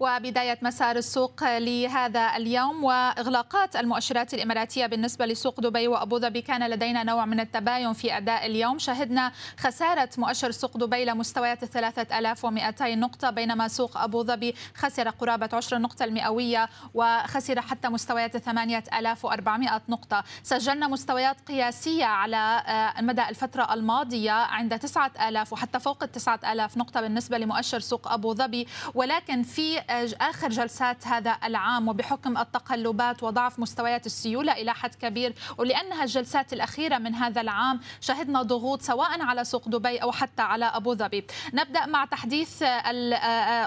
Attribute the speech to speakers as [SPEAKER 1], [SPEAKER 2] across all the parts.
[SPEAKER 1] وبداية مسار السوق لهذا اليوم وإغلاقات المؤشرات الإماراتية بالنسبة لسوق دبي وأبو ظبي. كان لدينا نوع من التباين في أداء اليوم. شهدنا خسارة مؤشر سوق دبي لمستويات 3200 نقطة بينما سوق أبو ظبي خسر قرابة عشر النقطة المئوية وخسر حتى مستويات 8400 نقطة. سجلنا مستويات قياسية على مدى الفترة الماضية عند 9000 وحتى فوق ال 9000 نقطة بالنسبة لمؤشر سوق أبو ظبي. ولكن في آخر جلسات هذا العام وبحكم التقلبات وضعف مستويات السيولة إلى حد كبير ولأنها الجلسات الأخيرة من هذا العام شهدنا ضغوط سواء على سوق دبي أو حتى على أبو ظبي. نبدأ مع تحديث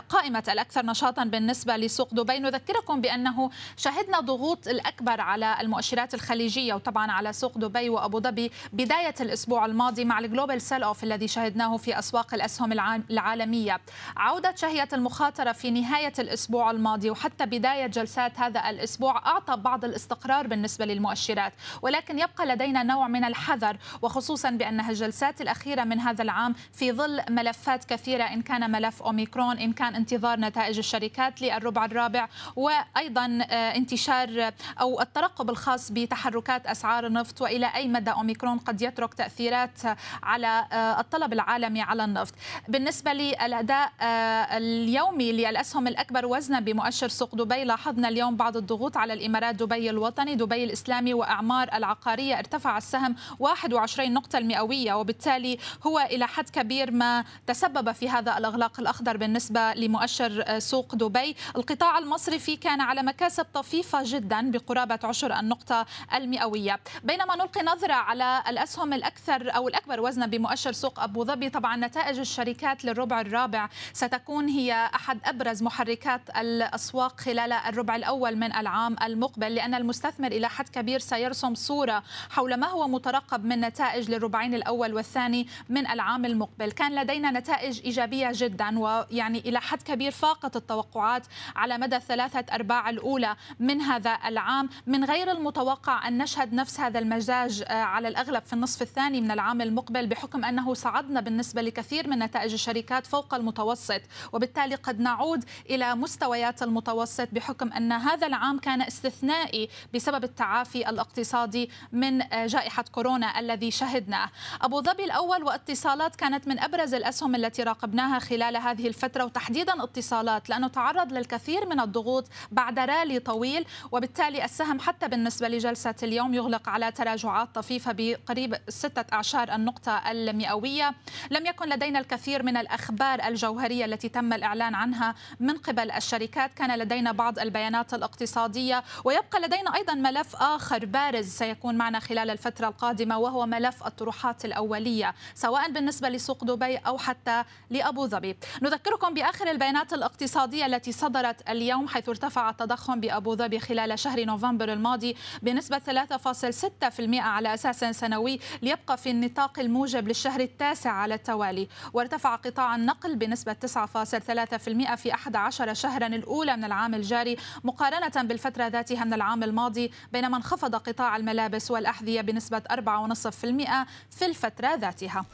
[SPEAKER 1] قائمة الأكثر نشاطا بالنسبة لسوق دبي. نذكركم بأنه شهدنا ضغوط الأكبر على المؤشرات الخليجية وطبعا على سوق دبي وأبو ظبي بداية الأسبوع الماضي مع ال global sell off الذي شهدناه في أسواق الأسهم العالمية. عودة شهية المخاطرة في نهاية الأسبوع الماضي وحتى بداية جلسات هذا الأسبوع أعطى بعض الاستقرار بالنسبة للمؤشرات ولكن يبقى لدينا نوع من الحذر وخصوصا بأنها الجلسات الأخيرة من هذا العام في ظل ملفات كثيرة إن كان ملف أوميكرون إن كان انتظار نتائج الشركات للربع الرابع وأيضا انتشار أو الترقب الخاص بتحركات أسعار النفط وإلى أي مدى أوميكرون قد يترك تأثيرات على الطلب العالمي على النفط. بالنسبة للأداء اليومي للأسهم الأكبر وزنا بمؤشر سوق دبي. لاحظنا اليوم بعض الضغوط على الإمارات دبي الوطني دبي الإسلامي وأعمار العقارية. ارتفع السهم 21 نقطة المئوية وبالتالي هو إلى حد كبير ما تسبب في هذا الأغلاق الأخضر بالنسبة لمؤشر سوق دبي. القطاع المصرفي كان على مكاسب طفيفة جدا بقرابة عشر النقطة المئوية. بينما نلقي نظرة على الأسهم الأكثر أو الأكبر وزنا بمؤشر سوق أبو ظبي طبعا نتائج الشركات للربع الرابع ستكون هي أحد أبرز محركات الأسواق خلال الربع الأول من العام المقبل لأن المستثمر إلى حد كبير سيرسم صورة حول ما هو مترقب من نتائج للربعين الأول والثاني من العام المقبل. كان لدينا نتائج إيجابية جدا ويعني إلى حد كبير فاقت التوقعات على مدى الثلاثة أرباع الأولى من هذا العام. من غير المتوقع أن نشهد نفس هذا المزاج على الأغلب في النصف الثاني من العام المقبل بحكم أنه صعدنا بالنسبة لكثير من نتائج الشركات فوق المتوسط. وبالتالي قد نعود إلى مستويات المتوسط بحكم أن هذا العام كان استثنائي بسبب التعافي الاقتصادي من جائحة كورونا الذي شهدناه. أبو ظبي الأول واتصالات كانت من أبرز الأسهم التي راقبناها خلال هذه الفترة وتحديدا اتصالات لأنه تعرض للكثير من الضغوط بعد رالي طويل وبالتالي السهم حتى بالنسبة لجلسة اليوم يغلق على تراجعات طفيفة بقريب ستة أعشار النقطة المئوية. لم يكن لدينا الكثير من الأخبار الجوهرية التي تم الإعلان عنها من قبل. الشركات كان لدينا بعض البيانات الاقتصادية ويبقى لدينا أيضا ملف آخر بارز سيكون معنا خلال الفترة القادمة وهو ملف الطروحات الأولية سواء بالنسبة لسوق دبي أو حتى لأبو ظبي. نذكركم بآخر البيانات الاقتصادية التي صدرت اليوم حيث ارتفع التضخم بأبو ظبي خلال شهر نوفمبر الماضي بنسبة 3.6% على أساس سنوي ليبقى في النطاق الموجب للشهر التاسع على التوالي. وارتفع قطاع النقل بنسبة 9.3% في 11 شهرا الأولى من العام الجاري مقارنة بالفترة ذاتها من العام الماضي بينما انخفض قطاع الملابس والأحذية بنسبة 4.5% في الفترة ذاتها.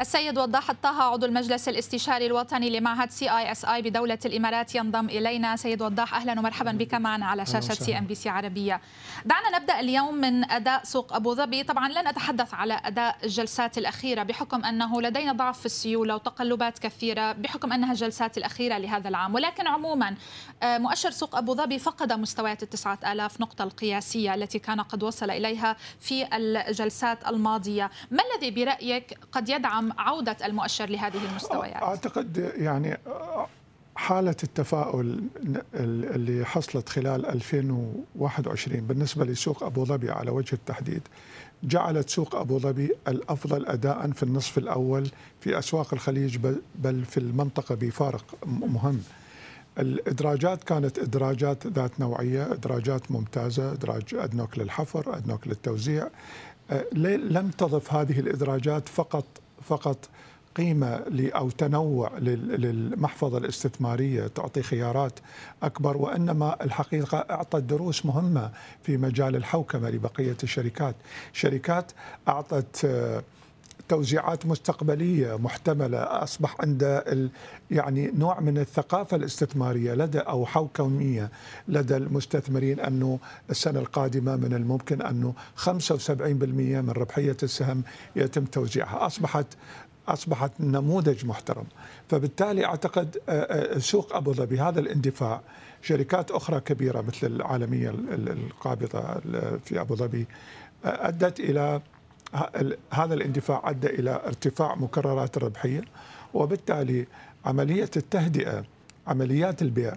[SPEAKER 1] السيد وضاح الطه عضو المجلس الاستشاري الوطني لمعهد CISI بدولة الإمارات ينضم إلينا. سيد وضاح أهلا ومرحبا بك معنا على شاشة سي ام بي سي عربية. دعنا نبدأ اليوم من أداء سوق أبو ظبي. طبعا لن اتحدث على أداء الجلسات الأخيرة بحكم أنه لدينا ضعف في السيولة وتقلبات كثيرة بحكم أنها الجلسات الأخيرة لهذا العام. ولكن عموما مؤشر سوق أبو ظبي فقد مستويات التسعة آلاف نقطة القياسية التي كان قد وصل إليها في الجلسات الماضية. ما الذي برأيك قد يدعم عودة المؤشر لهذه المستويات؟
[SPEAKER 2] أعتقد يعني حالة التفاؤل اللي حصلت خلال 2021 بالنسبة لسوق أبو ظبي على وجه التحديد جعلت سوق أبو ظبي الأفضل أداء في النصف الأول في أسواق الخليج بل في المنطقة بفارق مهم الإدراجات كانت إدراجات ذات نوعية إدراجات ممتازة إدراج أدنوك للحفر أدنوك للتوزيع لم تضف هذه الإدراجات فقط فقط قيمة أو تنوع للمحفظة الاستثمارية تعطي خيارات أكبر وإنما الحقيقة أعطت دروس مهمة في مجال الحوكمة لبقية الشركات. شركات أعطت توزيعات مستقبلية محتملة. أصبح عند يعني نوع من الثقافة الاستثمارية لدى أو حوكميه لدى المستثمرين أنه السنة القادمة من الممكن أنه 75% من ربحية السهم يتم توزيعها اصبحت أصبحت نموذج محترم. فبالتالي أعتقد سوق أبو ظبي هذا الاندفاع شركات أخرى كبيرة مثل العالمية القابضة في أبو ظبي أدت إلى هذا الاندفاع أدى إلى ارتفاع مكررات الربحية وبالتالي عملية التهدئة عمليات البيع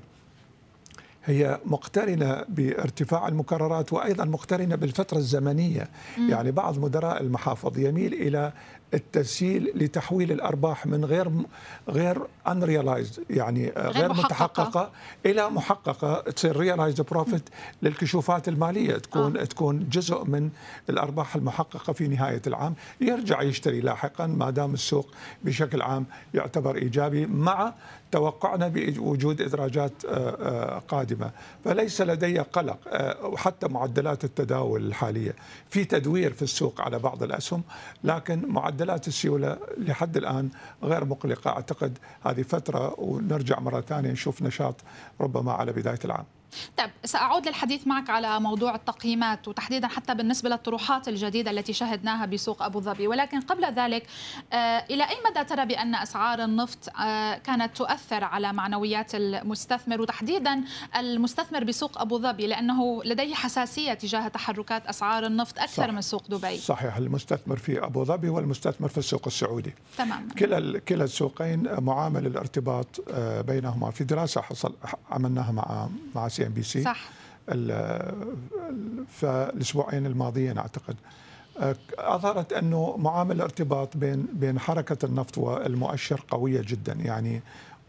[SPEAKER 2] هي مقترنة بارتفاع المكررات وأيضا مقترنة بالفترة الزمنية م. يعني بعض مدراء المحافظ يميل إلى التسهيل لتحويل الأرباح من غير غير unrealized يعني غير, غير محققة. متحققة إلى محققة تصير realized profit للكشوفات المالية تكون آه. تكون جزء من الأرباح المحققة في نهاية العام يرجع يشتري لاحقا ما دام السوق بشكل عام يعتبر إيجابي مع توقعنا بوجود إدراجات آه، آه، قادمة. فليس لدي قلق وحتى معدلات التداول الحالية. في تدوير في السوق على بعض الأسهم لكن معدل معدلات السيولة لحد الآن غير مقلقة. أعتقد هذه فترة ونرجع مرة ثانية نشوف نشاط ربما على بداية العام.
[SPEAKER 1] طيب سأعود للحديث معك على موضوع التقييمات وتحديدا حتى بالنسبة للطروحات الجديدة التي شهدناها بسوق أبو ظبي. ولكن قبل ذلك آه، إلى أي مدى ترى بأن أسعار النفط آه، كانت تؤثر على معنويات المستثمر وتحديدا المستثمر بسوق أبو ظبي؟ لأنه لديه حساسية تجاه تحركات أسعار النفط أكثر صح. من سوق دبي.
[SPEAKER 2] صحيح المستثمر في أبو ظبي والمستثمر في السوق السعودي.
[SPEAKER 1] تمام.
[SPEAKER 2] كلا كلا السوقين معامل الارتباط آه، بينهما في دراسة حصل عملناها مع مع سي ام بي سي
[SPEAKER 1] صح.
[SPEAKER 2] فالأسبوعين الماضيين أعتقد. أظهرت أنه معامل الارتباط بين بين حركة النفط والمؤشر قوية جدا يعني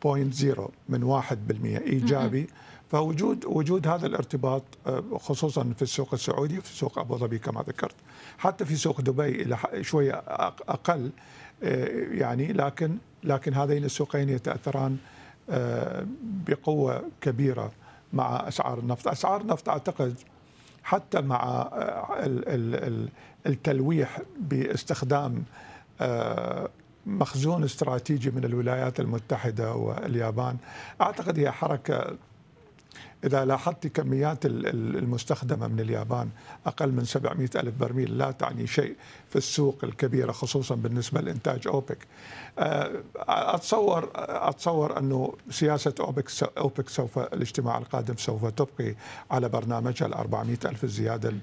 [SPEAKER 2] 0.0 من 1% إيجابي. فوجود وجود هذا الارتباط خصوصا في السوق السعودي في سوق أبو ظبي كما ذكرت. حتى في سوق دبي إلى شوية أقل يعني لكن لكن هذين السوقين يتأثران بقوة كبيرة. مع أسعار النفط، أسعار النفط أعتقد حتى مع آه، التلويح باستخدام آه، مخزون استراتيجي من الولايات المتحدة واليابان أعتقد هي حركة إذا لاحظت كميات المستخدمة من اليابان أقل من 700 ألف برميل لا تعني شيء في السوق الكبيرة خصوصا بالنسبة لإنتاج أوبك. آه، أتصور أتصور أنه سياسة أوبك أوبك سوف الاجتماع القادم سوف تبقي على برنامجها ال 400 ألف الزيادة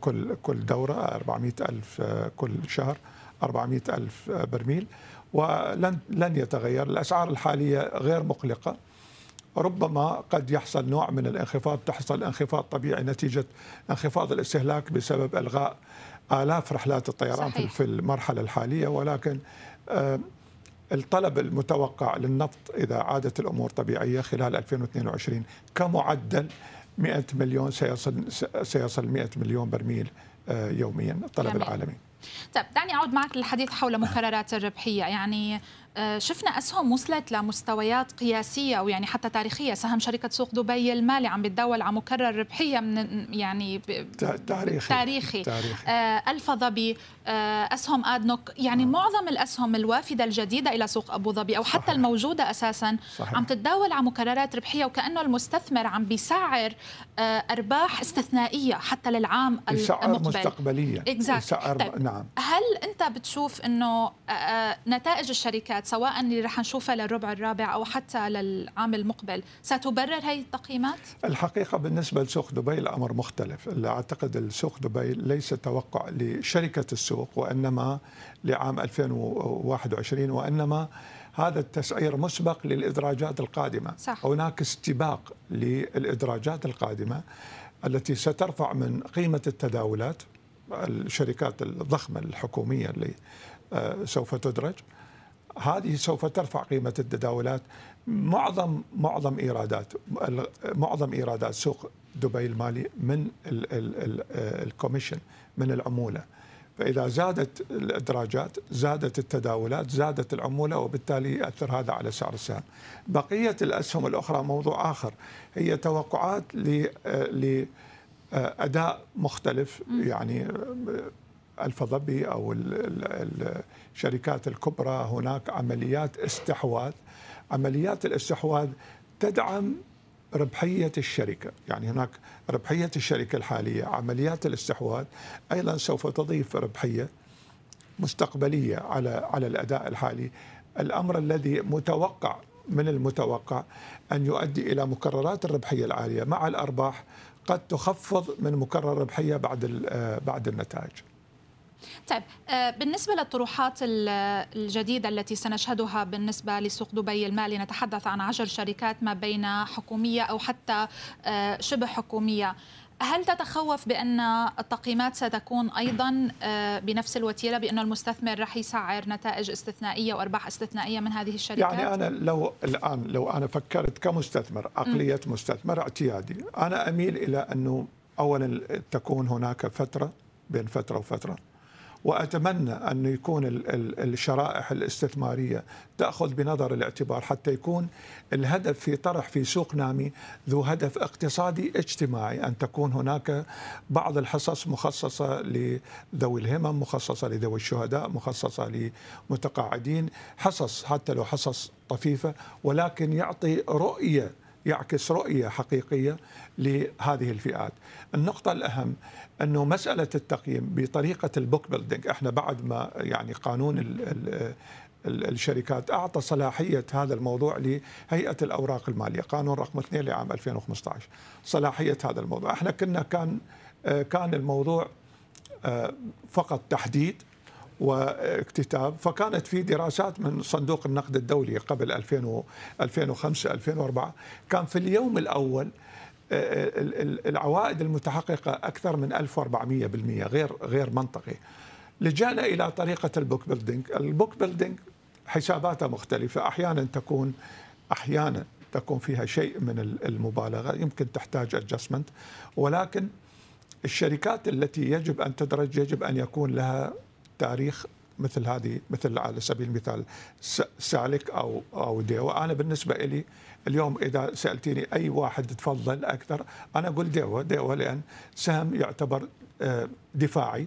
[SPEAKER 2] كل كل دورة 400 ألف آه، كل شهر 400 ألف برميل. ولن لن يتغير. الأسعار الحالية غير مقلقة. ربما قد يحصل نوع من الانخفاض تحصل انخفاض طبيعي نتيجة انخفاض الاستهلاك بسبب إلغاء آلاف رحلات الطيران صحيح. في المرحلة الحالية ولكن الطلب المتوقع للنفط إذا عادت الأمور طبيعية خلال 2022 كمعدل 100 مليون سيصل سيصل 100 مليون برميل آه، يوميا الطلب جميل. العالمي
[SPEAKER 1] طيب دعني أعود معك للحديث حول مكررات الربحية يعني شفنا أسهم وصلت لمستويات قياسية أو يعني حتى تاريخية سهم شركة سوق دبي المالي عم بتداول على مكرر ربحية من يعني
[SPEAKER 2] تاريخي
[SPEAKER 1] تاريخي, تاريخي. آه ظبي آه أسهم آدنوك يعني آه. معظم الأسهم الوافدة الجديدة إلى سوق أبو ظبي أو حتى صحيح. الموجودة أساسا صحيح. عم تتداول على مكررات ربحية وكأنه المستثمر عم بيسعر آه أرباح استثنائية حتى للعام المقبل
[SPEAKER 2] مستقبلية
[SPEAKER 1] exactly. طيب. نعم هل أنت بتشوف إنه آه، آه، نتائج الشركات سواء اللي رح نشوفها للربع الرابع أو حتى للعام المقبل ستبرر هذه التقييمات؟
[SPEAKER 2] الحقيقة بالنسبة لسوق دبي الأمر مختلف، أعتقد السوق دبي ليس توقع لشركة السوق وإنما لعام 2021 وإنما هذا التسعير مسبق للإدراجات القادمة.
[SPEAKER 1] صح.
[SPEAKER 2] هناك استباق للإدراجات القادمة التي سترفع من قيمة التداولات الشركات الضخمة الحكومية اللي آه، سوف تدرج. هذه سوف ترفع قيمة التداولات. معظم معظم إيرادات معظم إيرادات سوق دبي المالي من الكوميشن من العمولة. فإذا زادت الإدراجات زادت التداولات زادت العمولة وبالتالي يأثر هذا على سعر السهم. بقية الأسهم الأخرى موضوع آخر. هي توقعات لأداء مختلف يعني الفضبي أو الشركات الكبرى هناك عمليات استحواذ. عمليات الاستحواذ تدعم ربحية الشركة. يعني هناك ربحية الشركة الحالية عمليات الاستحواذ أيضا سوف تضيف ربحية مستقبلية على على الأداء الحالي. الأمر الذي متوقع من المتوقع أن يؤدي إلى مكررات الربحية العالية. مع الأرباح قد تخفض من مكرر الربحية بعد آه، بعد النتائج.
[SPEAKER 1] طيب آه، بالنسبة للطروحات الجديدة التي سنشهدها بالنسبة لسوق دبي المالي نتحدث عن عشر شركات ما بين حكومية أو حتى آه، شبه حكومية. هل تتخوف بأن التقييمات ستكون أيضا آه، بنفس الوتيرة بأن المستثمر رح يسعر نتائج استثنائية وأرباح استثنائية من هذه الشركات؟
[SPEAKER 2] يعني أنا لو الآن لو أنا فكرت كمستثمر عقلية مستثمر اعتيادي أنا أميل إلى أنه أولا تكون هناك فترة بين فترة وفترة. وأتمنى أن يكون الشرائح الاستثمارية تأخذ بنظر الاعتبار حتى يكون الهدف في طرح في سوق نامي ذو هدف اقتصادي اجتماعي أن تكون هناك بعض الحصص مخصصة لذوي الهمم مخصصة لذوي الشهداء مخصصة لمتقاعدين حصص حتى لو حصص طفيفة ولكن يعطي رؤية يعكس رؤية حقيقية لهذه الفئات. النقطة الأهم أنه مسألة التقييم بطريقة البوك بيلدينج إحنا بعد ما يعني قانون ال ال الشركات أعطى صلاحية هذا الموضوع لهيئة الأوراق المالية، قانون رقم 2 لعام 2015 صلاحية هذا الموضوع، إحنا كنا كان كان الموضوع فقط تحديد واكتتاب فكانت في دراسات من صندوق النقد الدولي قبل 2005 2004 كان في اليوم الأول العوائد المتحققة أكثر من 1400% غير غير منطقي. لجأنا إلى طريقة ال book building ال book building حساباتها مختلفة. أحيانا تكون أحيانا تكون فيها شيء من المبالغة يمكن تحتاج adjustment ولكن الشركات التي يجب أن تدرج يجب أن يكون لها تاريخ مثل هذه مثل على سبيل المثال سالك أو أو ديوا أنا بالنسبة لي اليوم إذا سألتيني أي واحد تفضل أكثر أنا أقول ديوا ديوا لأن سهم يعتبر آه، دفاعي.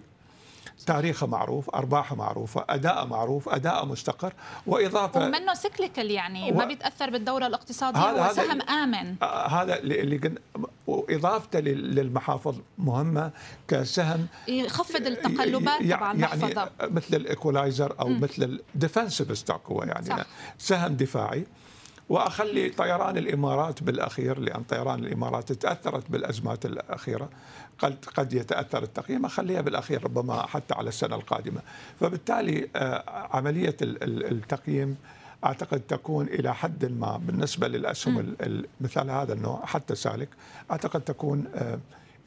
[SPEAKER 2] تاريخه معروف أرباحه معروفة اداءه معروف اداءه مستقر
[SPEAKER 1] وإضافة ومنه سيكليكال يعني و... ما بيتأثر بالدوره الاقتصادية هذا هو سهم آمن
[SPEAKER 2] آه، هذا اللي قلنا وإضافته للمحافظ مهمة كسهم
[SPEAKER 1] يخفض التقلبات تبع المحفظة
[SPEAKER 2] يعني مثل ال equalizer أو م. مثل ال defensive stock هو يعني صح. سهم دفاعي وأخلي طيران الإمارات بالأخير لأن طيران الإمارات تأثرت بالأزمات الأخيرة قد قد يتأثر التقييم أخليها بالأخير ربما حتى على السنة القادمة. فبالتالي آه، عملية التقييم أعتقد تكون إلى حد ما بالنسبة للأسهم مثال هذا النوع حتى سالك أعتقد تكون آه،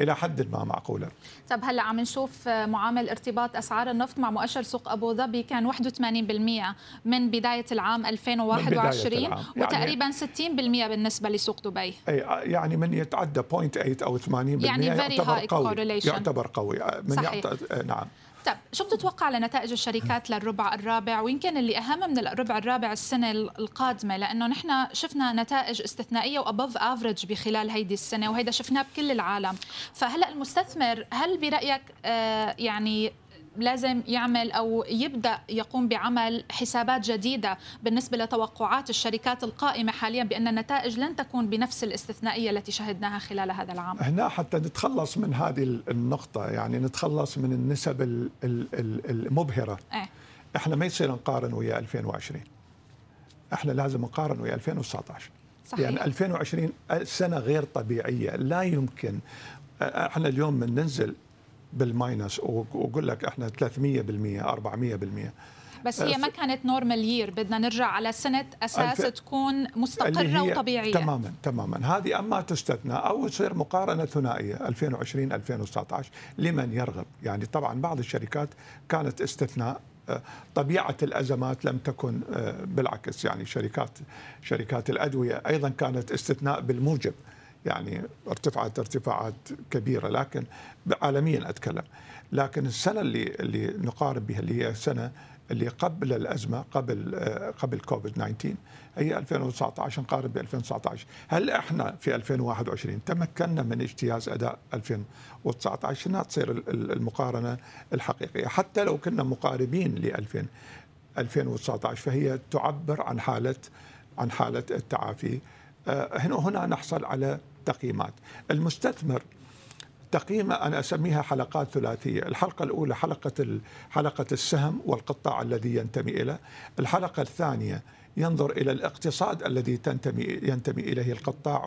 [SPEAKER 2] إلى حد ما معقولة.
[SPEAKER 1] طب هلا عم نشوف معامل ارتباط أسعار النفط مع مؤشر سوق أبو ظبي كان 81% من بداية العام 2021 العام. يعني وتقريبا 60% بالنسبة لسوق دبي.
[SPEAKER 2] أي يعني من يتعدى 0.8 أو 80% يعني يعتبر قوي يعتبر قوي من صحيح. يعتبر نعم.
[SPEAKER 1] طيب شو بتتوقع لنتائج الشركات للربع الرابع؟ ويمكن اللي أهم من الربع الرابع السنة القادمة لأنه نحن شفنا نتائج استثنائية وأبوف افريج بخلال هيدي السنة وهيدا شفناه بكل العالم. فهلأ المستثمر هل برأيك آه يعني لازم يعمل أو يبدأ يقوم بعمل حسابات جديدة بالنسبة لتوقعات الشركات القائمة حاليا بأن النتائج لن تكون بنفس الاستثنائية التي شهدناها خلال هذا العام.
[SPEAKER 2] هنا حتى نتخلص من هذه النقطة يعني نتخلص من النسب المبهرة. إيه؟ إحنا ما يصير نقارن ويا 2020. إحنا لازم نقارن ويا 2019. صحيح. يعني 2020 سنة غير طبيعية لا يمكن إحنا اليوم من ننزل بال minus واقول لك إحنا 300% 400%
[SPEAKER 1] بس هي ما كانت normal year بدنا نرجع على سنة أساس الف... تكون مستقرة وطبيعية.
[SPEAKER 2] تماما تماما. هذه أما تستثنى أو تصير مقارنة ثنائية 2020 2019 لمن يرغب؟ يعني طبعا بعض الشركات كانت استثناء آه، طبيعة الأزمات لم تكن آه، بالعكس. يعني شركات شركات الأدوية أيضا كانت استثناء بالموجب. يعني ارتفعت ارتفاعات كبيرة لكن عالميا أتكلم. لكن السنة اللي اللي نقارب بها اللي هي السنة اللي قبل الأزمة قبل قبل كوفيد 19 هي 2019 نقارب ب 2019 هل إحنا في 2021 تمكنا من اجتياز أداء 2019 هنا تصير المقارنة الحقيقية. حتى لو كنا مقاربين ل 2000 2019 فهي تعبر عن حالة عن حالة التعافي. هنا هنا نحصل على تقييمات المستثمر تقييمه أنا أسميها حلقات ثلاثية، الحلقة الأولى حلقة حلقة السهم والقطاع الذي ينتمي اليه، الحلقة الثانية ينظر إلى الاقتصاد الذي تنتمي ينتمي إليه القطاع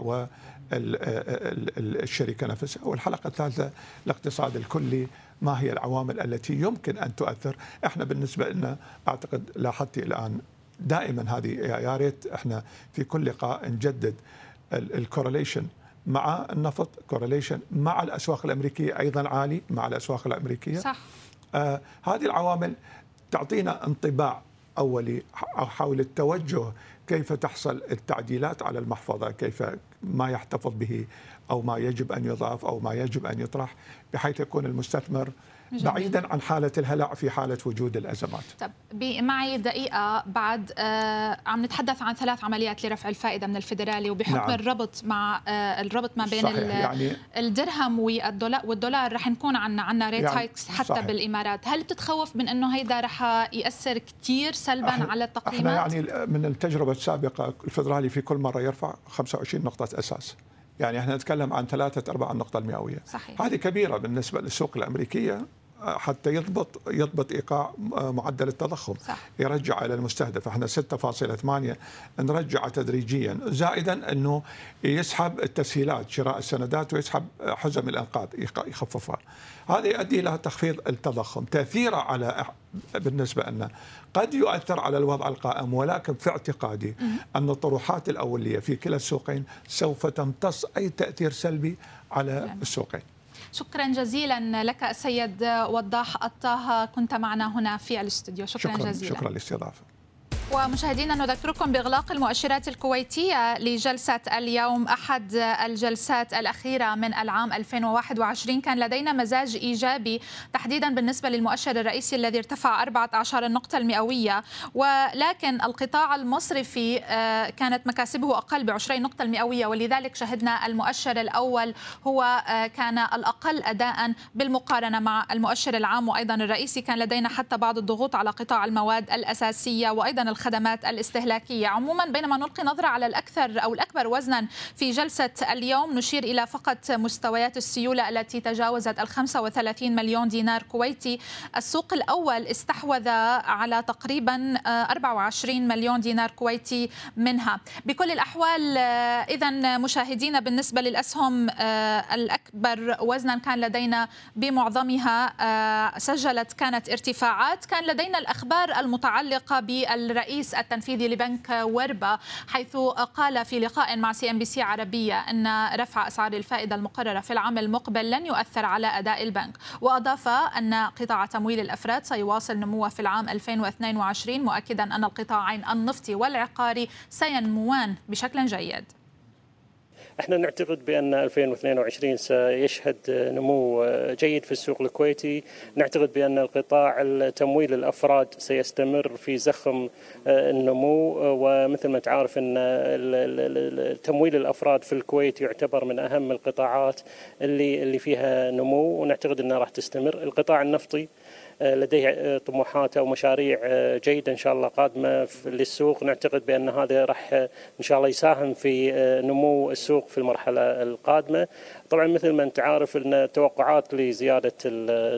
[SPEAKER 2] والشركة نفسها، والحلقة الثالثة الاقتصاد الكلي. ما هي العوامل التي يمكن أن تؤثر؟ إحنا بالنسبة لنا أعتقد لاحظت الآن دائما هذه يا ريت إحنا في كل لقاء نجدد ال correlation مع النفط correlation مع الاسواق الأمريكية أيضا عالي مع الاسواق الأمريكية.
[SPEAKER 1] صح.
[SPEAKER 2] آه هذه العوامل تعطينا انطباع أولي حول التوجه كيف تحصل التعديلات على المحفظة كيف ما يحتفظ به أو ما يجب أن يضاف أو ما يجب أن يطرح بحيث يكون المستثمر جميل. بعيدا عن حالة الهلع في حالة وجود الأزمات.
[SPEAKER 1] طب معي دقيقة بعد آه عم نتحدث عن ثلاث عمليات لرفع الفائدة من الفيدرالي وبحكم نعم. الربط مع آه الربط ما بين يعني الدرهم والدولار والدولار رح نكون عندنا عندنا ريت يعني هايكس حتى صحيح. بالإمارات، هل بتتخوف من إنه هيدا رح يأثر كثير سلبا على التقييمات؟
[SPEAKER 2] إحنا يعني من التجربة السابقة الفيدرالي في كل مرة يرفع 25 نقطة أساس. يعني إحنا نتكلم عن ثلاثة أرباع النقطة المئوية
[SPEAKER 1] صحيح.
[SPEAKER 2] هذه كبيرة بالنسبة للسوق الأمريكية حتى يضبط يضبط إيقاع معدل التضخم.
[SPEAKER 1] صح.
[SPEAKER 2] يرجع إلى المستهدف. إحنا 6.8 نرجع تدريجيا. زائدا إنه يسحب التسهيلات شراء السندات ويسحب حزم الانقاذ يخففها. هذا يؤدي إلى تخفيض التضخم. تأثيره على بالنسبة لنا قد يؤثر على الوضع القائم ولكن في اعتقادي أن الطروحات الأولية في كلا السوقين سوف تمتص أي تأثير سلبي على السوقين.
[SPEAKER 1] شكرا جزيلا لك السيد وضاح الطه كنت معنا هنا في الاستوديو. شكرا,
[SPEAKER 2] شكرا
[SPEAKER 1] جزيلا.
[SPEAKER 2] شكرا للاستضافة.
[SPEAKER 1] ومشاهدينا نذكركم بإغلاق المؤشرات الكويتية لجلسة اليوم أحد الجلسات الأخيرة من العام 2021 كان لدينا مزاج إيجابي تحديدا بالنسبة للمؤشر الرئيسي الذي ارتفع 14 النقطة المئوية. ولكن القطاع المصرفي كانت مكاسبه أقل ب 20 نقطة المئوية. ولذلك شهدنا المؤشر الأول هو كان الأقل اداء بالمقارنة مع المؤشر العام. وأيضا الرئيسي كان لدينا حتى بعض الضغوط على قطاع المواد الأساسية. وأيضا الخدمات الاستهلاكية. عموما بينما نلقي نظرة على الأكثر أو الأكبر وزنا في جلسة اليوم نشير إلى فقط مستويات السيولة التي تجاوزت ال 35 مليون دينار كويتي. السوق الأول استحوذ على تقريبا 24 مليون دينار كويتي منها. بكل الأحوال إذا مشاهدينا بالنسبة للأسهم الأكبر وزنا كان لدينا بمعظمها سجلت كانت ارتفاعات كان لدينا الأخبار المتعلقة بالرئيس الرئيس التنفيذي لبنك وربا حيث قال في لقاء مع سي ام بي سي عربية إن رفع أسعار الفائدة المقررة في العام المقبل لن يؤثر على أداء البنك. وأضاف أن قطاع تمويل الأفراد سيواصل نموه في العام 2022 مؤكدا أن القطاعين النفطي والعقاري سينموان بشكل جيد.
[SPEAKER 3] إحنا نعتقد بأن 2022 سيشهد نمو جيد في السوق الكويتي، نعتقد بأن القطاع تمويل الافراد سيستمر في زخم النمو. ومثل ما تعرف أن تمويل الافراد في الكويت يعتبر من أهم القطاعات اللي اللي فيها نمو. ونعتقد أنها راح تستمر، القطاع النفطي لديه طموحات أو مشاريع جيدة إن شاء الله قادمة للسوق. نعتقد بأن هذا راح إن شاء الله يساهم في نمو السوق في المرحلة القادمة. طبعا مثل ما أنت عارف إن التوقعات لزيادة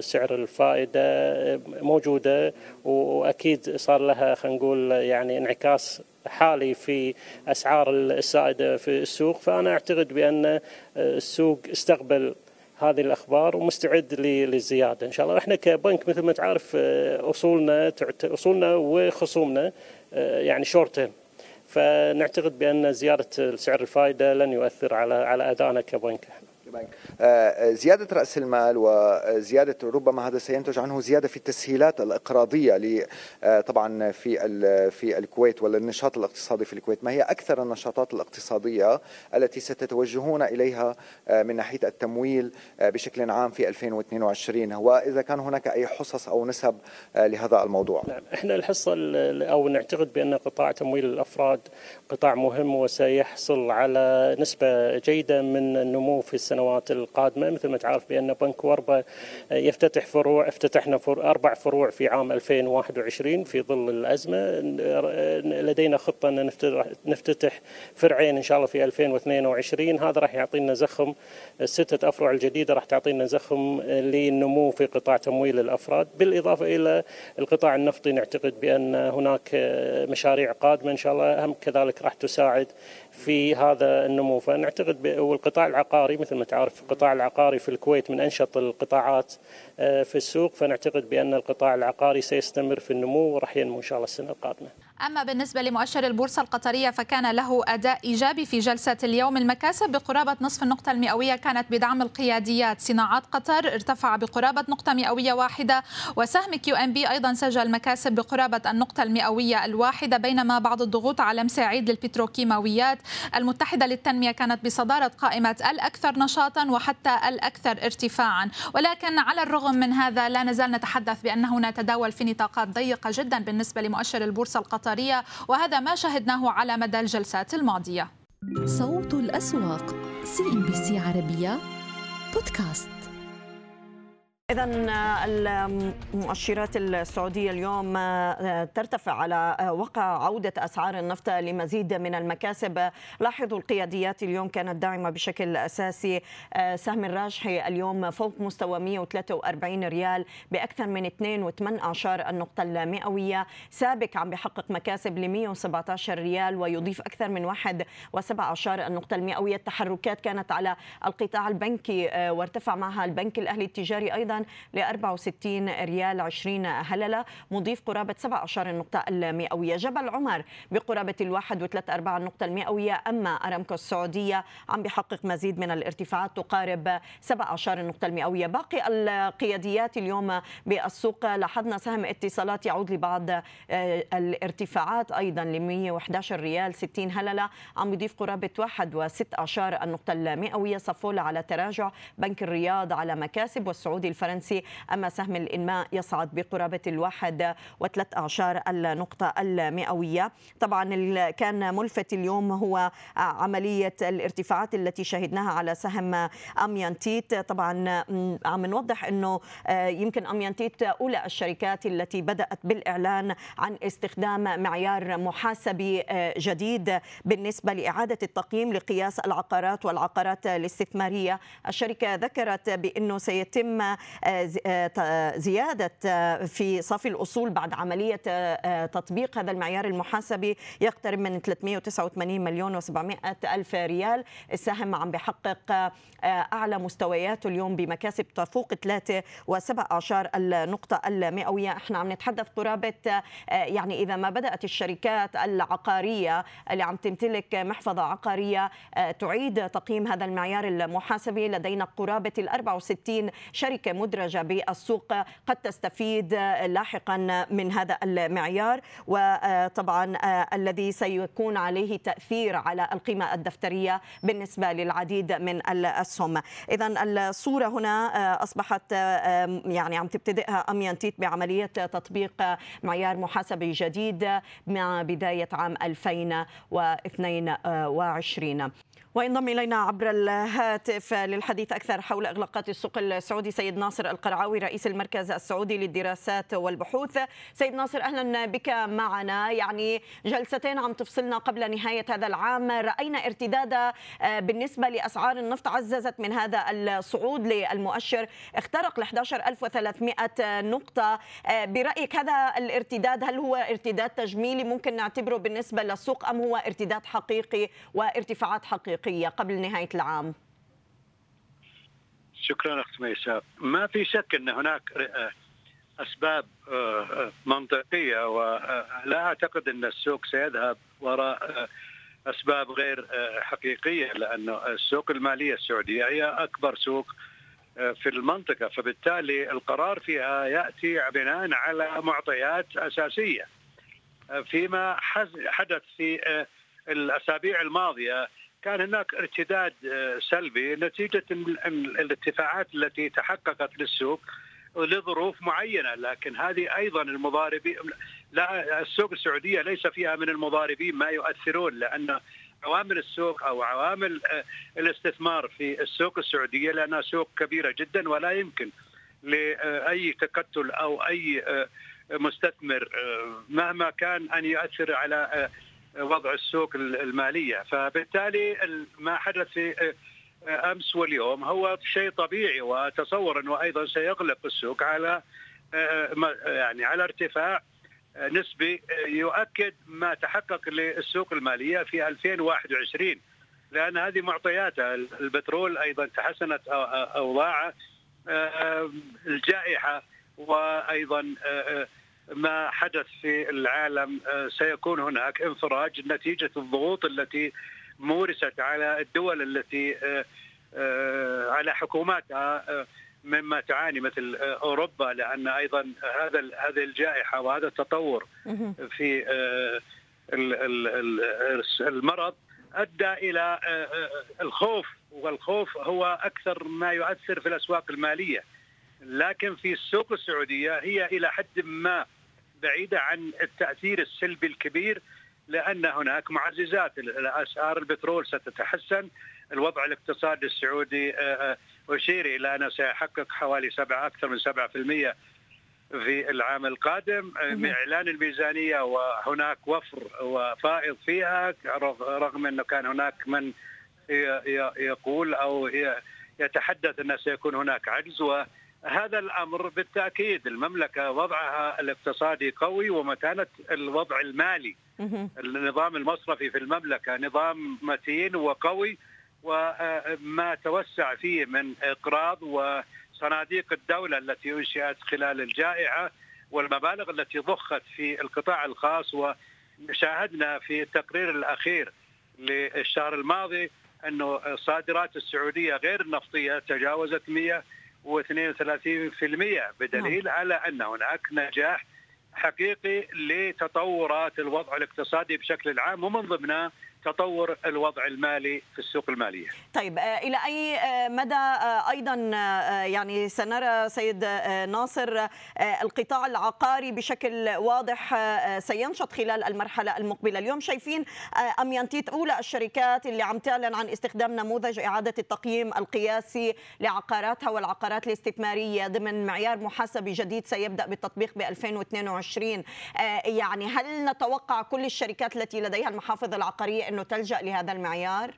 [SPEAKER 3] سعر الفائدة موجودة وأكيد صار لها خلينا نقول يعني انعكاس حالي في أسعار السائدة في السوق. فأنا أعتقد بأن السوق استقبل هذه الأخبار ومستعد للزيادة. إن شاء الله إحنا كبنك مثل ما تعرف أصولنا أصولنا وخصومنا يعني شورت فنعتقد بأن زيادة سعر الفائده لن يؤثر على على ادائنا كبنك.
[SPEAKER 4] زيادة رأس المال وزيادة ربما هذا سينتج عنه زيادة في التسهيلات الإقراضية طبعا في في الكويت ولا النشاط الاقتصادي في الكويت. ما هي أكثر النشاطات الاقتصادية التي ستتوجهون إليها من ناحية التمويل بشكل عام في 2022 وإذا كان هناك أي حصص أو نسب لهذا الموضوع.
[SPEAKER 3] نعم إحنا الحصة أو نعتقد بأن قطاع تمويل الأفراد قطاع مهم وسيحصل على نسبة جيدة من النمو في السنوات القادمة مثل ما تعرف بأن بنك وربا يفتتح فروع افتتحنا أربع فروع في عام 2021 في ظل الأزمة. لدينا خطة أن نفتتح فرعين إن شاء الله في 2022 هذا راح يعطينا زخم الستة أفرع الجديدة راح تعطينا زخم للنمو في قطاع تمويل الأفراد. بالإضافة إلى القطاع النفطي نعتقد بأن هناك مشاريع قادمة إن شاء الله. هم كذلك راح تساعد في هذا النمو. فنعتقد والقطاع العقاري مثل ما تعرف القطاع العقاري في الكويت من أنشط القطاعات آه، في السوق. فنعتقد بأن القطاع العقاري سيستمر في النمو وراح ينمو إن شاء الله السنة القادمة.
[SPEAKER 1] أما بالنسبة لمؤشر البورصة القطرية فكان له أداء إيجابي في جلسة اليوم. المكاسب بقرابة نصف النقطة المئوية كانت بدعم القياديات. صناعات قطر ارتفع بقرابة نقطة مئوية واحدة وسهم QNB أيضا سجل مكاسب بقرابة النقطة المئوية الواحدة بينما بعض الضغوط على مسيعيد للبتروكيماويات المتحدة للتنمية كانت بصدارة قائمة الأكثر نشاطا وحتى الأكثر ارتفاعا. ولكن على الرغم من هذا لا نزال نتحدث بأنه نتداول في نطاقات ضيقة جدا بالنسبة لمؤشر البورصة القطرية. وهذا ما شهدناه على مدى الجلسات الماضية.
[SPEAKER 5] صوت الأسواق سي ام بي سي عربية بودكاست.
[SPEAKER 6] إذا المؤشرات السعودية اليوم آه، ترتفع على آه، وقع عودة أسعار النفط لمزيد من المكاسب. لاحظوا القياديات اليوم كانت داعمة بشكل أساسي. آه، سهم الراجحي اليوم فوق مستوى 143 ريال بأكثر من 2.8 النقطة المئوية. سابق عم بحقق مكاسب ل 117 ريال ويضيف أكثر من 1.17 النقطة المئوية. التحركات كانت على القطاع البنكي وارتفع معها البنك الأهلي التجاري أيضا. ل 64 ريال 20 هللة مضيف قرابة 17 النقطة المئوية. جبل عمر بقرابة الواحد وثلاث أرباع النقطة المئوية. أما أرامكو السعودية عم بحقق مزيد من الارتفاعات تقارب 17 النقطة المئوية. باقي القياديات اليوم بالسوق لاحظنا سهم اتصالات يعود لبعض آه، الارتفاعات. أيضا ل 111 ريال 60 هللة عم يضيف قرابة 1.16 النقطة المئوية. صفولة على تراجع بنك الرياض على مكاسب والسعودي الفرنسي الفرنسي أما سهم الإنماء يصعد بقرابة الواحد وثلاث أعشار النقطة المئوية. طبعا كان ملفت اليوم هو عملية الارتفاعات التي شهدناها على سهم أميانتيت. طبعا عم نوضح أنه آه، يمكن أميانتيت أولى الشركات التي بدأت بالإعلان عن استخدام معيار محاسبي آه، جديد بالنسبة لإعادة التقييم لقياس العقارات والعقارات الاستثمارية. الشركة ذكرت بأنه سيتم زيادة آه، في صافي الأصول بعد عملية تطبيق هذا المعيار المحاسبي يقترب من 389 مليون و700 ألف ريال. السهم عم بحقق أعلى مستوياته اليوم بمكاسب تفوق 3 و7 أعشار النقطة المئوية. إحنا عم نتحدث قرابة يعني إذا ما بدأت الشركات العقارية اللي عم تمتلك محفظة عقارية تعيد تقييم هذا المعيار المحاسبي. لدينا قرابة ال 64 شركة مدرجة بالسوق قد تستفيد لاحقا من هذا المعيار. وطبعا الذي سيكون عليه تأثير على القيمة الدفترية بالنسبة للعديد من الأسهم إذا الصورة هنا أصبحت يعني عم تبتدئها أميانتيت بعملية تطبيق معيار محاسبي جديد مع بداية عام 2022 وينضم إلينا عبر الهاتف للحديث أكثر حول إغلاقات السوق السعودي. سيد ناصر القرعاوي رئيس المركز السعودي للدراسات والبحوث. سيد ناصر أهلا بك معنا. يعني جلستين عم تفصلنا قبل نهاية هذا العام. رأينا ارتداد آه، بالنسبة لأسعار النفط عززت من هذا الصعود للمؤشر. اخترق ل 11300 نقطة. آه، برأيك هذا الارتداد هل هو ارتداد تجميلي ممكن نعتبره بالنسبة للسوق أم هو ارتداد حقيقي وارتفاعات حقيقية؟ الحقيقية قبل نهاية العام.
[SPEAKER 7] شكرا أخت ميساء ما في شك أن هناك آه، أسباب آه، منطقية ولا أعتقد أن السوق سيذهب وراء أسباب غير حقيقية لأنه السوق المالية السعودية هي أكبر سوق في المنطقة. فبالتالي القرار فيها يأتي بناء على معطيات أساسية فيما حدث في الأسابيع الماضية. كان هناك ارتداد سلبي نتيجة الارتفاعات التي تحققت للسوق لظروف معينة لكن هذه أيضا المضاربين لا السوق السعودية ليس فيها من المضاربين ما يؤثرون لأن عوامل السوق أو عوامل الاستثمار في السوق السعودية لانها سوق كبيرة جدا ولا يمكن لأي تكتل أو أي مستثمر مهما كان أن يؤثر على وضع السوق المالية. فبالتالي ما حدث في أمس واليوم هو شيء طبيعي واتصور أنه أيضا سيغلق السوق على يعني على ارتفاع نسبي يؤكد ما تحقق للسوق المالية في 2021 لأن هذه معطياتها البترول أيضا تحسنت اوضاعه الجائحة وأيضا ما حدث في العالم سيكون هناك انفراج نتيجة الضغوط التي مورست على الدول التي على حكوماتها مما تعاني مثل أوروبا لأن أيضا هذا هذه الجائحة وهذا التطور في المرض أدى إلى الخوف والخوف هو أكثر ما يؤثر في الأسواق المالية. لكن في السوق السعودية هي إلى حد ما بعيدة عن التأثير السلبي الكبير لأن هناك معززات. اسعار البترول ستتحسن. الوضع الاقتصادي السعودي اشير إلى انه سيحقق حوالي سبعة أكثر من 7% في العام القادم. إعلان الميزانية وهناك وفر وفائض فيها رغم أنه كان هناك من يقول أو يتحدث انه سيكون هناك عجز وهذا الأمر بالتأكيد. المملكة وضعها الاقتصادي قوي ومتانة الوضع المالي. النظام المصرفي في المملكة نظام متين وقوي وما توسع فيه من إقراض وصناديق الدولة التي أنشئت خلال الجائحة والمبالغ التي ضخت في القطاع الخاص. وشاهدنا في التقرير الأخير للشهر الماضي أنه الصادرات السعودية غير النفطية تجاوزت 132% بدليل على أن هناك نجاح حقيقي لتطورات الوضع الاقتصادي بشكل عام ومن ضمنها تطور الوضع المالي في السوق المالية.
[SPEAKER 6] طيب إلى أي مدى أيضا يعني سنرى سيد ناصر القطاع العقاري بشكل واضح سينشط خلال المرحلة المقبلة، اليوم شايفين أميانتيت أولى الشركات اللي عم تعلن عن استخدام نموذج إعادة التقييم القياسي لعقاراتها والعقارات الاستثمارية ضمن معيار محاسبي جديد سيبدأ بالتطبيق ب 2022 يعني هل نتوقع كل الشركات التي لديها المحافظ العقاريه إنه تلجأ لهذا المعيار؟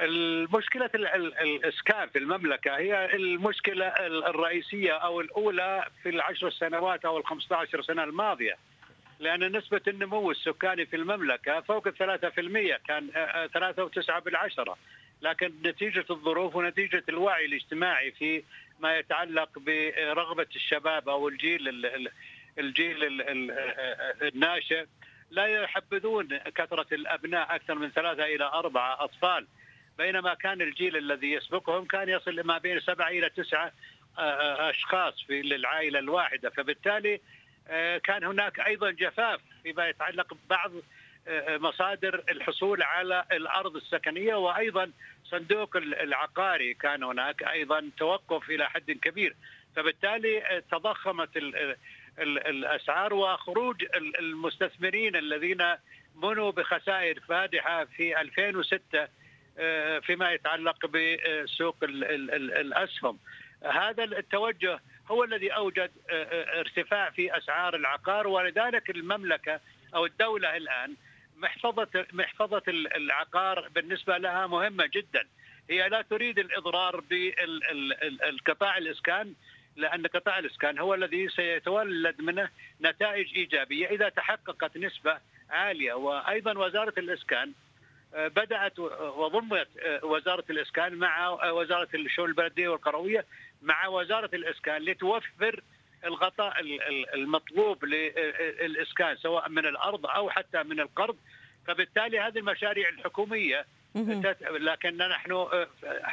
[SPEAKER 7] المشكلة الإسكان في المملكة هي المشكلة الرئيسية أو الأولى في العشر سنوات أو الخمسة عشر سنة الماضية لأن نسبة النمو السكاني في المملكة فوق الثلاثة في المية كان ثلاثة وتسعة بالعشرة لكن نتيجة الظروف ونتيجة الوعي الاجتماعي في ما يتعلق برغبة الشباب أو الجيل الجيل الناشئ لا يحبذون كثرة الأبناء أكثر من ثلاثة إلى أربعة أطفال. بينما كان الجيل الذي يسبقهم كان يصل ما بين سبعة إلى تسعة أشخاص في للعائلة الواحدة. فبالتالي كان هناك أيضا جفاف فيما يتعلق ببعض مصادر الحصول على الأرض السكنية وأيضا صندوق العقاري. كان هناك أيضا توقف إلى حد كبير. فبالتالي تضخمت الأسعار وخروج المستثمرين الذين بنوا بخسائر فادحة في 2006 فيما يتعلق بسوق الأسهم. هذا التوجه هو الذي أوجد ارتفاع في أسعار العقار ولذلك المملكة أو الدولة الآن محفظه محفظة العقار بالنسبة لها مهمة جدا. هي لا تريد الإضرار بالقطاع الإسكان لأن قطاع الاسكان هو الذي سيتولد منه نتائج إيجابية. إذا تحققت نسبة عالية وأيضا وزارة الإسكان بدأت وضمت وزارة الإسكان مع وزارة الشؤون البلدية والقرويه مع وزارة الإسكان لتوفر الغطاء المطلوب للإسكان سواء من الأرض أو حتى من القرض فبالتالي هذه المشاريع الحكومية لكن نحن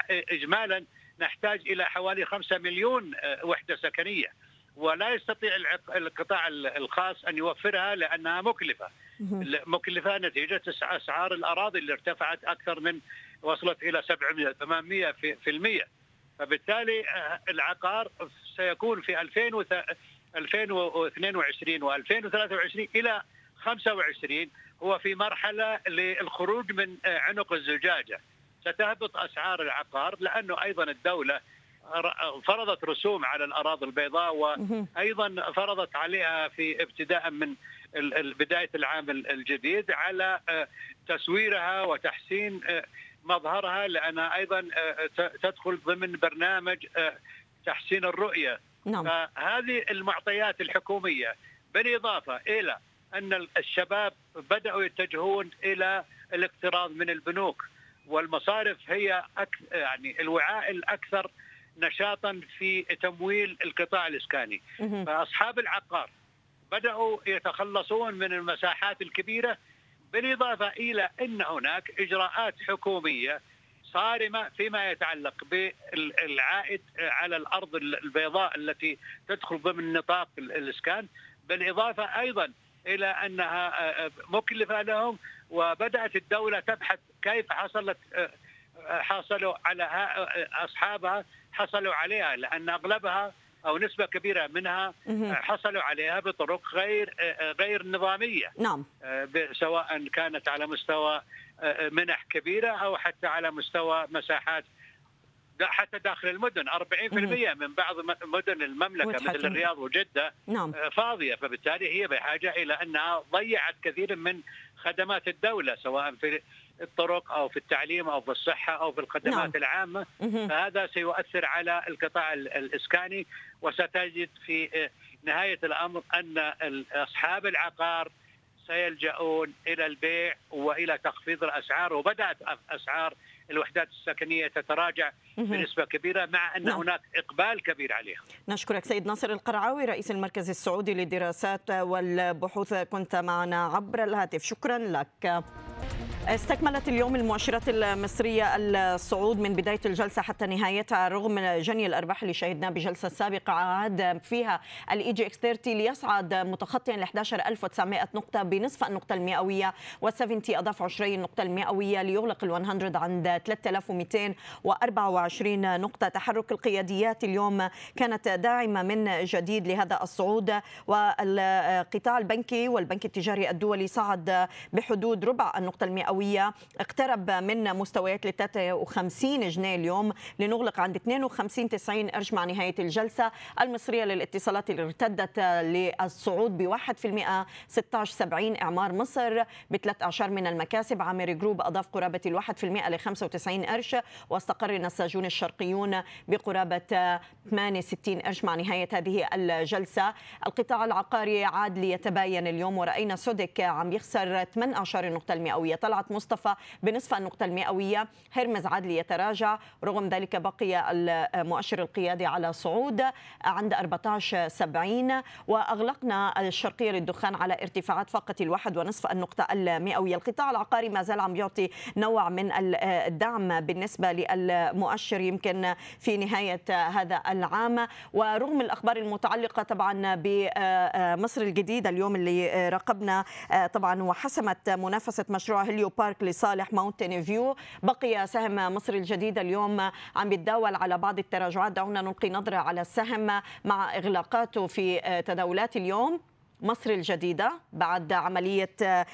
[SPEAKER 7] اجمالا نحتاج إلى حوالي 5 مليون وحدة سكنية. ولا يستطيع القطاع الخاص أن يوفرها لأنها مكلفة. مكلفة نتيجة أسعار الأراضي اللي ارتفعت أكثر من وصلت إلى 700 800 في المية. فبالتالي آه، العقار سيكون في 2022 و2023 إلى 25 هو في مرحلة للخروج من آه، عنق الزجاجة. ستهبط أسعار العقار لأنه أيضا الدولة فرضت رسوم على الأراضي البيضاء وأيضا فرضت عليها في ابتداء من بداية العام الجديد على آه، تسويرها وتحسين آه، مظهرها لانها أيضا آه، تدخل ضمن برنامج تحسين الرؤية. نعم. فهذه المعطيات الحكومية. بالإضافة إلى أن الشباب بدأوا يتجهون إلى الاقتراض من البنوك. والمصارف هي يعني الوعاء الأكثر نشاطا في تمويل القطاع الإسكاني. فأصحاب العقار بدأوا يتخلصون من المساحات الكبيرة بالإضافة إلى إن هناك إجراءات حكومية صارمة فيما يتعلق بالعائد على الأرض البيضاء التي تدخل ضمن نطاق الإسكان بالإضافة أيضا إلى أنها مكلفة لهم وبدأت الدولة تبحث كيف حصلت حصلوا على أصحابها حصلوا عليها لأن أغلبها أو نسبة كبيرة منها حصلوا عليها بطرق غير غير نظامية.
[SPEAKER 6] نعم.
[SPEAKER 7] سواء كانت على مستوى منح كبيرة أو حتى على مستوى مساحات حتى داخل المدن. 40% من بعض مدن المملكة مثل الرياض وجدة نعم. فاضية. فبالتالي هي بحاجة إلى أنها ضيعت كثير من خدمات الدولة سواء في الطرق أو في التعليم أو في الصحة أو في الخدمات نعم. العامة فهذا سيؤثر على القطاع الإسكاني وستجد في نهاية الأمر أن أصحاب العقار سيلجؤون إلى البيع وإلى تخفيض الأسعار وبدأت أسعار الوحدات السكنية تتراجع بنسبة كبيرة مع أن نعم. هناك إقبال كبير عليها.
[SPEAKER 6] نشكرك سيد ناصر القرعاوي رئيس المركز السعودي للدراسات والبحوث كنت معنا عبر الهاتف شكرا لك. استكملت اليوم المؤشرات المصرية الصعود من بداية الجلسة حتى نهايتها رغم جني الأرباح اللي شهدناه بجلسة سابقة عاد فيها ال EGX 30 ليصعد متخطيا ل 11900 نقطة بنصف النقطة المئوية و70 أضاف 20 نقطة المئوية ليغلق ال 100 عند 3224 نقطة. تحرك القياديات اليوم كانت داعمة من جديد لهذا الصعود والقطاع البنكي والبنك التجاري الدولي صعد بحدود ربع النقطة المئوية المئوية اقترب من مستويات ل 53 جنيه اليوم لنغلق عند 52 90 قرش مع نهاية الجلسة. المصرية للاتصالات اللي ارتدت للصعود ب 1% 16 70 إعمار مصر بثلاث أعشار من المكاسب. عامر جروب أضاف قرابة ال 1% ل 95 قرش واستقر النساجون الشرقيون بقرابة 68 قرش مع نهاية هذه الجلسة. القطاع العقاري عاد ليتباين اليوم ورأينا سودك عم يخسر 8 أعشار النقطة المئوية. طلع طلعت مصطفى بنصف النقطة المئوية. هرمز عدلي يتراجع رغم ذلك بقي المؤشر القيادي على صعود عند 14.70 وأغلقنا الشرقية للدخان على ارتفاعات فقط الواحد ونصف النقطة المئوية. القطاع العقاري ما زال عم يعطي نوع من الدعم بالنسبة للمؤشر يمكن في نهاية هذا العام. ورغم الأخبار المتعلقة طبعا بمصر الجديدة اليوم اللي راقبنا طبعا وحسمت منافسة مشروع هليو بارك لصالح ماونتن فيو بقي سهم مصر الجديد اليوم عم يتداول على بعض التراجعات. دعونا نلقي نظرة على السهم مع إغلاقاته في تداولات اليوم. مصر الجديدة بعد عملية آه،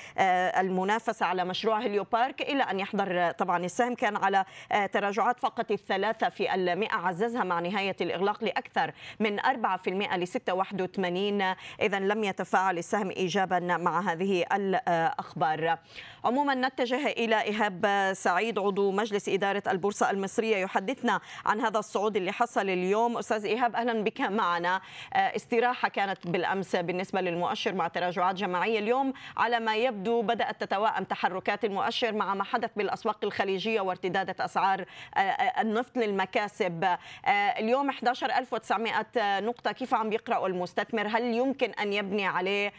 [SPEAKER 6] المنافسة على مشروع هليو بارك إلى أن يحضر طبعا السهم كان على آه، تراجعات فقط الثلاثة في المئة عززها مع نهاية الإغلاق لأكثر من 4% ل 681 إذا لم يتفاعل السهم إيجابا مع هذه الأخبار. عموما نتجه إلى إيهاب سعيد عضو مجلس إدارة البورصة المصرية يحدثنا عن هذا الصعود اللي حصل اليوم. أستاذ إيهاب أهلا بك معنا. آه، استراحة كانت بالأمس بالنسبة لل المؤشر مع تراجعات جماعية اليوم على ما يبدو بدأت تتواءم تحركات المؤشر مع ما حدث بالأسواق الخليجية وارتدادة أسعار آه، آه، النفط للمكاسب. آه، اليوم 11900 نقطة. كيف عم يقرأوا المستثمر؟ هل يمكن أن يبني عليه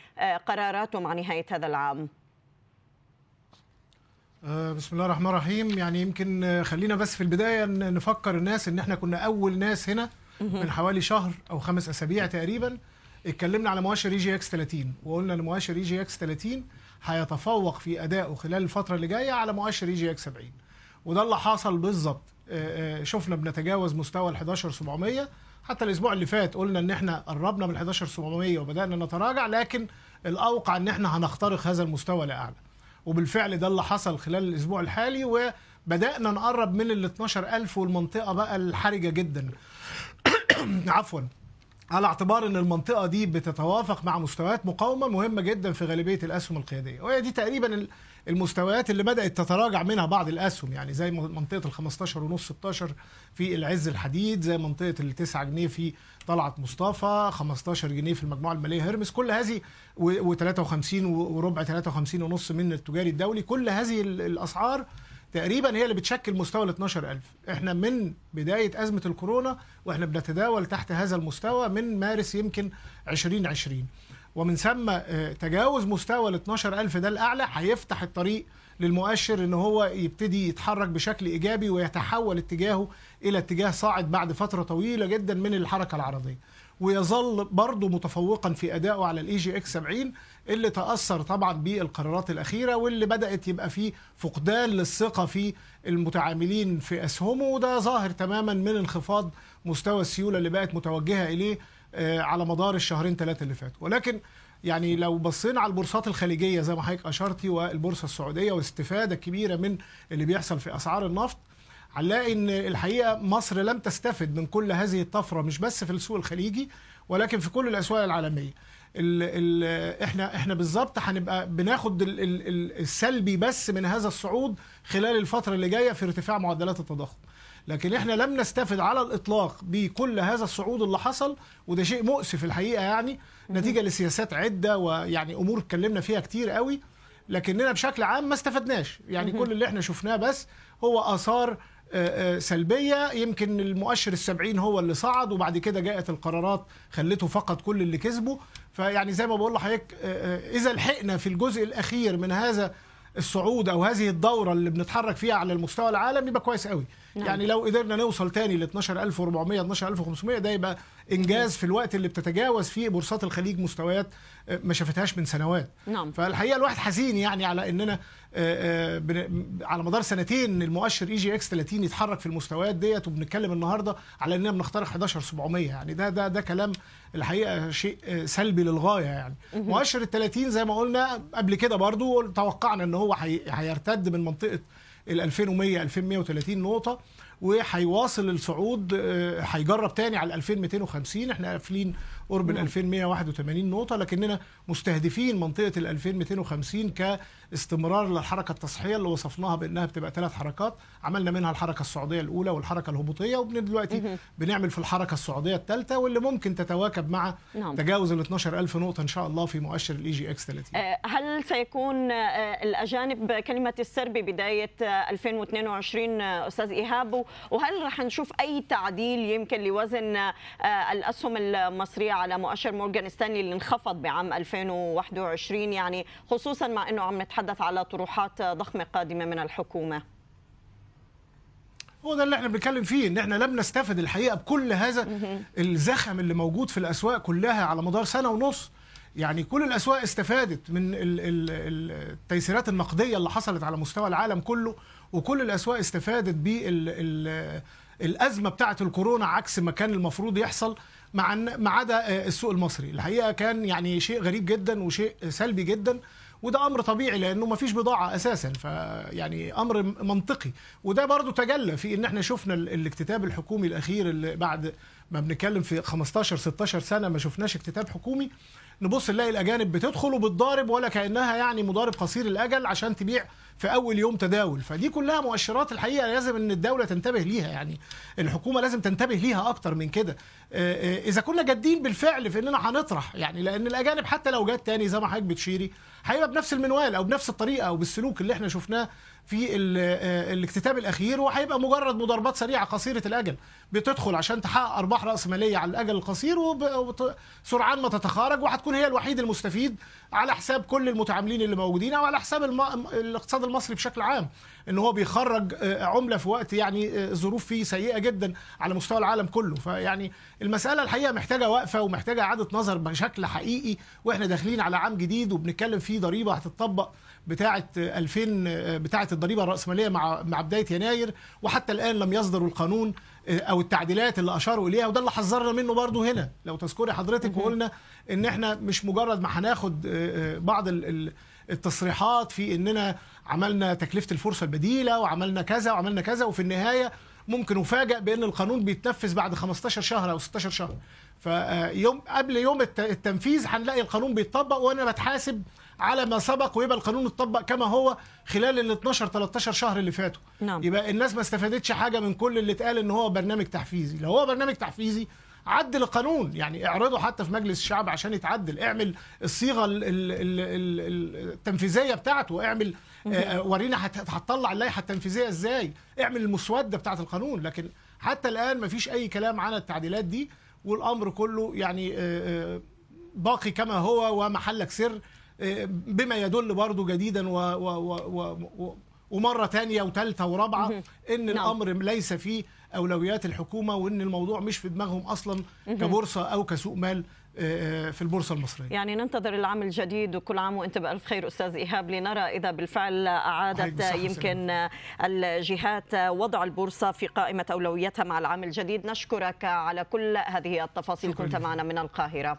[SPEAKER 6] قراراته مع نهاية هذا العام؟
[SPEAKER 8] بسم الله الرحمن الرحيم. يعني يمكن خلينا بس في البداية نفكر الناس إن إحنا كنا أول ناس هنا من حوالي شهر أو خمس أسابيع تقريبا. اتكلمنا على مؤشر EGX 30 وقلنا إن مؤشر EGX 30 هيتفوق في ادائه خلال الفترة اللي جاية على مؤشر EGX 70 وده اللي حصل بالظبط. آه، آه، شفنا بنتجاوز مستوى ال 11700 حتى الأسبوع اللي فات قلنا إن إحنا قربنا من 11700 وبدأنا نتراجع لكن الأوقع إن إحنا هنخترق هذا المستوى لأعلى. وبالفعل ده اللي حصل خلال الأسبوع الحالي وبدأنا نقرب من ال 12000 والمنطقة بقى الحرجة جدا. عفوا. على اعتبار إن المنطقة دي بتتوافق مع مستويات مقاومة مهمة جدا في غالبية الأسهم القيادية. وهي دي تقريبا ال- المستويات اللي بدأت تتراجع منها بعض الأسهم يعني زي منطقة ال 15 ونص 16 في العز الحديد زي منطقة ال 9 جنيه في طلعت مصطفى 15 جنيه في المجموعة المالية هرمس. كل هذه و53 وربع 53 ونص من التجاري الدولي. كل هذه ال- الأسعار تقريبا هي اللي بتشكل مستوى ال 12000 إحنا من بداية أزمة الكورونا وإحنا بنتداول تحت هذا المستوى من مارس يمكن 2020 ومن ثم آه، تجاوز مستوى ال 12000 ده الأعلى هيفتح الطريق للمؤشر إن هو يبتدي يتحرك بشكل إيجابي ويتحول اتجاهه إلى اتجاه صاعد بعد فترة طويلة جدا من الحركة العرضية. ويظل برضه متفوقا في أدائه على ال EGX 70 اللي تأثر طبعا بالقرارات الأخيرة واللي بدأت يبقى فيه فقدان للثقة في المتعاملين في أسهمه وده ظاهر تماما من انخفاض مستوى السيولة اللي بقت متوجهة إليه آه، على مدار الشهرين ثلاثة اللي فاتوا. ولكن يعني لو بصينا على البورصات الخليجية زي ما حضرتك أشرتي والبورصة السعودية والاستفاده الكبيره من اللي بيحصل في أسعار النفط هنلاقي إن الحقيقة مصر لم تستفد من كل هذه الطفرة مش بس في السوق الخليجي ولكن في كل الأسواق العالمية. ال ال إحنا إحنا بالظبط هنبقى بناخد ال ال ال السلبي بس من هذا الصعود خلال الفترة اللي جاية في ارتفاع معدلات التضخم. لكن إحنا لم نستفد على الإطلاق بكل هذا الصعود اللي حصل وده شيء مؤسف الحقيقة يعني نتيجة لسياسات عدة ويعني أمور اتكلمنا فيها كتير قوي لكننا بشكل عام ما استفدناش. يعني كل اللي إحنا شفناه بس هو آثار سلبية. يمكن المؤشر السبعين هو اللي صعد وبعد كده جاءت القرارات خلته فقد كل اللي كسبه. فيعني زي ما بقول لحضرتك آه، آه، إذا لحقنا في الجزء الأخير من هذا الصعود أو هذه الدورة اللي بنتحرك فيها على المستوى العالمي يبقى كويس قوي.
[SPEAKER 6] نعم.
[SPEAKER 8] يعني لو قدرنا نوصل تاني ل 12400 12500 ده يبقى إنجاز في الوقت اللي بتتجاوز فيه بورصات الخليج مستويات آه، ما شافتهاش من سنوات
[SPEAKER 6] نعم.
[SPEAKER 8] فالحقيقة الواحد حزين يعني على إننا آه، آه، على مدار سنتين المؤشر EGX 30 يتحرك في المستويات ديت وبنتكلم النهارده على إننا بنخترق 11700 يعني ده ده ده كلام الحقيقة شيء سلبي للغاية يعني مؤشر ال 30 زي ما قلنا قبل كده برضو توقعنا إن هو هي- هيرتد من منطقة ال 2100 2130 نقطة وهيواصل الصعود آه، هيجرب تاني على ال 2250 إحنا قافلين قرب ال 2181 نقطة لكننا مستهدفين منطقة ال 2250 كاستمرار للحركة التصحيحية اللي وصفناها بأنها بتبقى ثلاث حركات. عملنا منها الحركة الصعوديه الأولى والحركة الهبوطية وبن دلوقتي بنعمل في الحركة الصعوديه الثالثة واللي ممكن تتواكب مع
[SPEAKER 6] نعم.
[SPEAKER 8] تجاوز ال 12000 نقطة إن شاء الله في مؤشر ال EGX 30
[SPEAKER 6] آه، هل سيكون آه، الأجانب كلمة السر ببداية آه، 2022 آه، أستاذ إيهاب؟ وهل رح نشوف أي تعديل يمكن لوزن آه، الأسهم المصرية على مؤشر مورغان ستانلي اللي انخفض بعام 2021 يعني خصوصا مع أنه عم نتحدث على طروحات ضخمة قادمة من الحكومة.
[SPEAKER 8] هو ده اللي إحنا بنتكلم فيه إن إحنا لم نستفد الحقيقة بكل هذا الزخم اللي موجود في الأسواق كلها على مدار سنة ونص. يعني كل الأسواق استفادت من ال- ال- ال- التيسيرات النقدية اللي حصلت على مستوى العالم كله وكل الأسواق استفادت بالازمه بتاعة الكورونا عكس ما كان المفروض يحصل. مع ما عدا آه، السوق المصري. الحقيقة كان يعني شيء غريب جدا وشيء سلبي جدا وده أمر طبيعي لأنه ما فيش بضاعة أساسا. فيعني أمر منطقي. وده برضو تجلى في إن إحنا شفنا ال- الاكتتاب الحكومي الأخير اللي بعد ما بنتكلم في 15 16 سنة ما شفناش اكتتاب حكومي. نبص نلاقي الأجانب بتدخل وبتضارب ولا كأنها يعني مضارب قصير الأجل عشان تبيع في أول يوم تداول. فدي كلها مؤشرات الحقيقة لازم إن الدولة تنتبه ليها يعني. الحكومة لازم تنتبه ليها أكتر من كده. آه، آه، إذا كنا جادين بالفعل في إننا هنطرح يعني لأن الأجانب حتى لو جت تاني زي ما حضرتك بتشيري هيبقى بنفس المنوال أو بنفس الطريقة أو بالسلوك اللي إحنا شفناه في آه، الاكتتاب الأخير وهيبقى مجرد مضاربات سريعة قصيرة الأجل. بتدخل عشان تحقق أرباح رأس مالية على الأجل القصير وسرعان ما تتخارج وهتكون هي الوحيد المستفيد على حساب كل المتعاملين اللي موجودين أو على حساب الم... الاقتصاد المصري بشكل عام. إن هو بيخرج آه، عملة في وقت يعني آه، ظروف فيه سيئة جدا على مستوى العالم كله. فيعني المسألة الحقيقة محتاجة وقفة ومحتاجة إعادة نظر بشكل حقيقي وإحنا داخلين على عام جديد وبنتكلم فيه ضريبة هتطبق بتاعه 2000 بتاعه الضريبة الرأسمالية مع مع بداية يناير وحتى الآن لم يصدروا القانون أو التعديلات اللي أشاروا إليها وده اللي حذرنا منه برضو هنا. لو تذكري حضرتك وقلنا إن إحنا مش مجرد ما هناخد آه، آه، بعض ال- ال- التصريحات في إننا عملنا تكلفة الفرصة البديلة وعملنا كذا وعملنا كذا وفي النهاية ممكن نفاجئ بأن القانون بيتنفذ بعد 15 شهر أو 16 شهر. فيوم قبل يوم الت- التنفيذ هنلاقي القانون بيتطبق وأنا بتحاسب على ما سبق ويبقى القانون اتطبق كما هو خلال ال 12 13 شهر اللي فاتوا.
[SPEAKER 6] نعم.
[SPEAKER 8] يبقى الناس ما استفادتش حاجة من كل اللي اتقال إن هو برنامج تحفيزي. لو هو برنامج تحفيزي عدل القانون. يعني اعرضه حتى في مجلس الشعب عشان يتعدل. اعمل الصيغة ال- ال- ال- ال- التنفيذية بتاعته اعمل آه، ورينا هت- هتطلع اللائحة التنفيذية إزاي. اعمل المسودة بتاعة القانون. لكن حتى الآن ما فيش أي كلام عن التعديلات دي والأمر كله يعني آه، آه، باقي كما هو ومحلك سر. آه، بما يدل برضه جديدا و و و و و ومرة تانية وثالثه ورابعة إن
[SPEAKER 6] نعم.
[SPEAKER 8] الأمر ليس في أولويات الحكومة وإن الموضوع مش في دماغهم أصلا كبورصة أو كسوق مال آه، في البورصة المصرية.
[SPEAKER 6] يعني ننتظر العام الجديد وكل عام وأنت بألف خير أستاذ إيهاب لنرى إذا بالفعل
[SPEAKER 8] أعادت
[SPEAKER 6] يمكن الجهات وضع البورصة في قائمة اولوياتها مع العام الجديد. نشكرك على كل هذه التفاصيل كنت. معنا من القاهرة.